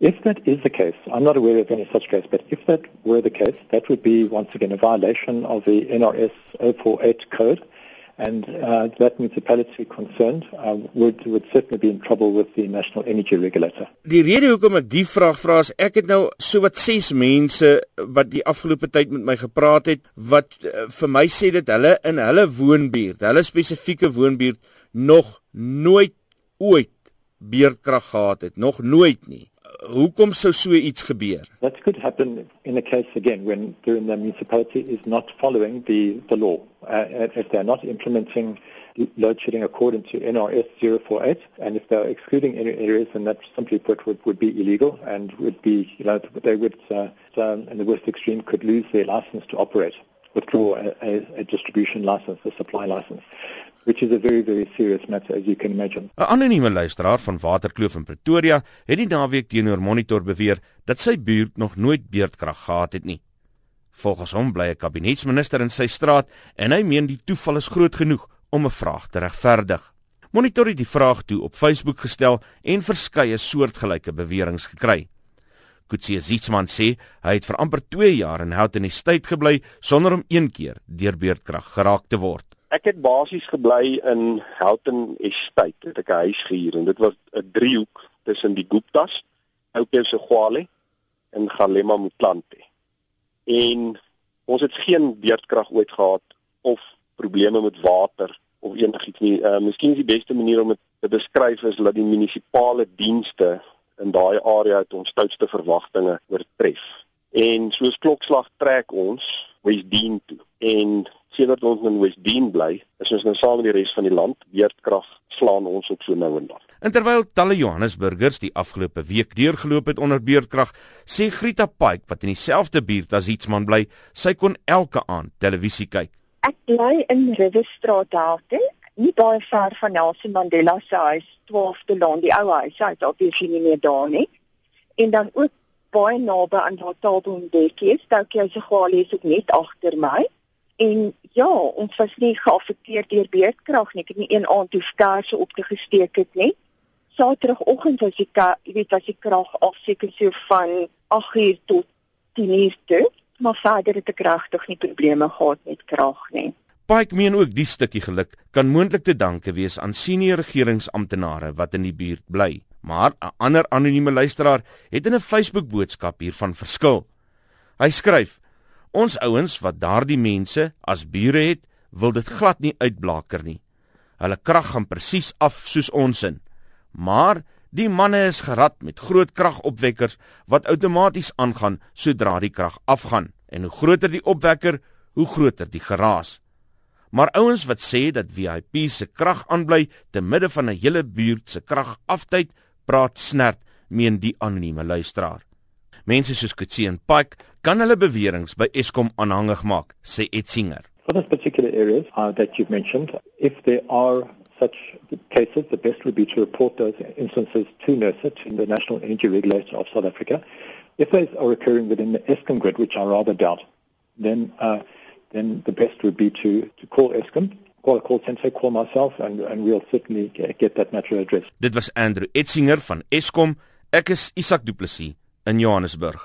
If that is the case, I'm not aware of any such case, but if that were the case, that would be once again a violation of the NRS 048 code. And uh, that municipality concerned uh, would would certainly be in trouble with the National Energy Regulator. Die rede hoekom ek die vraag vra is ek het nou so wat 6 mense wat die afgelope tyd met my gepraat het wat uh, vir my sê dat hulle in hulle woonbuurt, hulle spesifieke woonbuurt nog nooit ooit beerdkrag gehad het, nog nooit nie hoekom sou so iets gebeur? That could happen in a case again when the municipality is not following the the law. Uh, if they're not implementing load shedding according to NRS 048 and if they're excluding any areas then that simply put would, would be illegal and would be you know they would uh, um, in the worst extreme could lose their license to operate withdraw a, a, a distribution license a supply license which is a very very serious matter as you can imagine. 'n Anonieme luisteraar van Waterkloof in Pretoria het die naweek teenoor Monitor beweer dat sy buurt nog nooit beurtkrag gehad het nie. Volgens hom bly 'n kabinetsminister in sy straat en hy meen die toeval is groot genoeg om 'n vraag te regverdig. Monitor het die vraag toe op Facebook gestel en verskeie soortgelyke beweringe gekry. Kutsie Zietsman sê hy het vir amper 2 jaar in Houghton Estate gebly sonder om een keer deur beurtkrag geraak te word. Ek het basies gebly in Houghton Estate. Het ek 'n huis gehuur en dit was 'n driehoek tussen die Guptas, Ouke se Gwale en Galema Motlanthe. En ons het geen beurtkrag ooit gehad of probleme met water of enigiets nie. Uh miskien is die beste manier om dit te beskryf is dat die munisipale dienste in daai area het ons stoutste verwagtinge oortref. En soos klokslag trek ons Wesdien toe. En sedert ons in Wesdien bly, is ons nou saam met die res van die land weerkrag slaan ons op so nou en dan. En terwyl talle Johannesburgers die afgelope week deurgeloop het onder beerdkrag, sê Grita Pike wat in dieselfde buurt as Ietsman bly, sy kon elke aand televisie kyk. Ek bly in Riverstraat Dalton, nie baie ver van Nelson Mandela se huis, 12de Laan, die ou huis, hy het op hier nie meer daar nie. En dan ook baie naby aan daardie Taalboomdekkie, Stoukie se galie is ook net agter my. En ja, ons was nie geaffekteer deur beerdkrag nie. Ek het nie een aand toe skaars op te gesteek het nie. Saterdagoggend was die jy weet as die krag afseker so van 8uur tot 10uur toe, maar verder het ek regtig nie probleme gehad met krag nie. Pike meen ook die stukkie geluk kan moontlik te danke wees aan senior regeringsamptenare wat in die buurt bly. Maar 'n ander anonieme luisteraar het in 'n Facebook boodskap hiervan verskil. Hy skryf: Ons ouens wat daardie mense as bure het, wil dit glad nie uitblaker nie. Hulle krag gaan presies af soos ons in. Maar die manne is gerad met groot kragopwekkers wat outomaties aangaan sodra die krag afgaan. En hoe groter die opwekker, hoe groter die geraas. Maar ouens wat sê dat VIP se krag aanbly te midde van 'n hele buurt se krag aftyd, praat snert, meen die anonieme luisteraar. Mense soos Kutsie en Pike kan hulle beweringe by Eskom aanhangig maak, sê Etsinger. For this particular areas uh, that you've mentioned, if there are such cases, the best would be to report those instances to NERSA, to the National Energy Regulator of South Africa. If those are occurring within the Eskom grid, which I rather doubt, then uh, then the best would be to, to call Eskom call a call center, call myself, and, and we'll certainly get that matter addressed. Dit was Andrew Etsinger van Eskom. Ek is Isak Du Plessis in Johannesburg.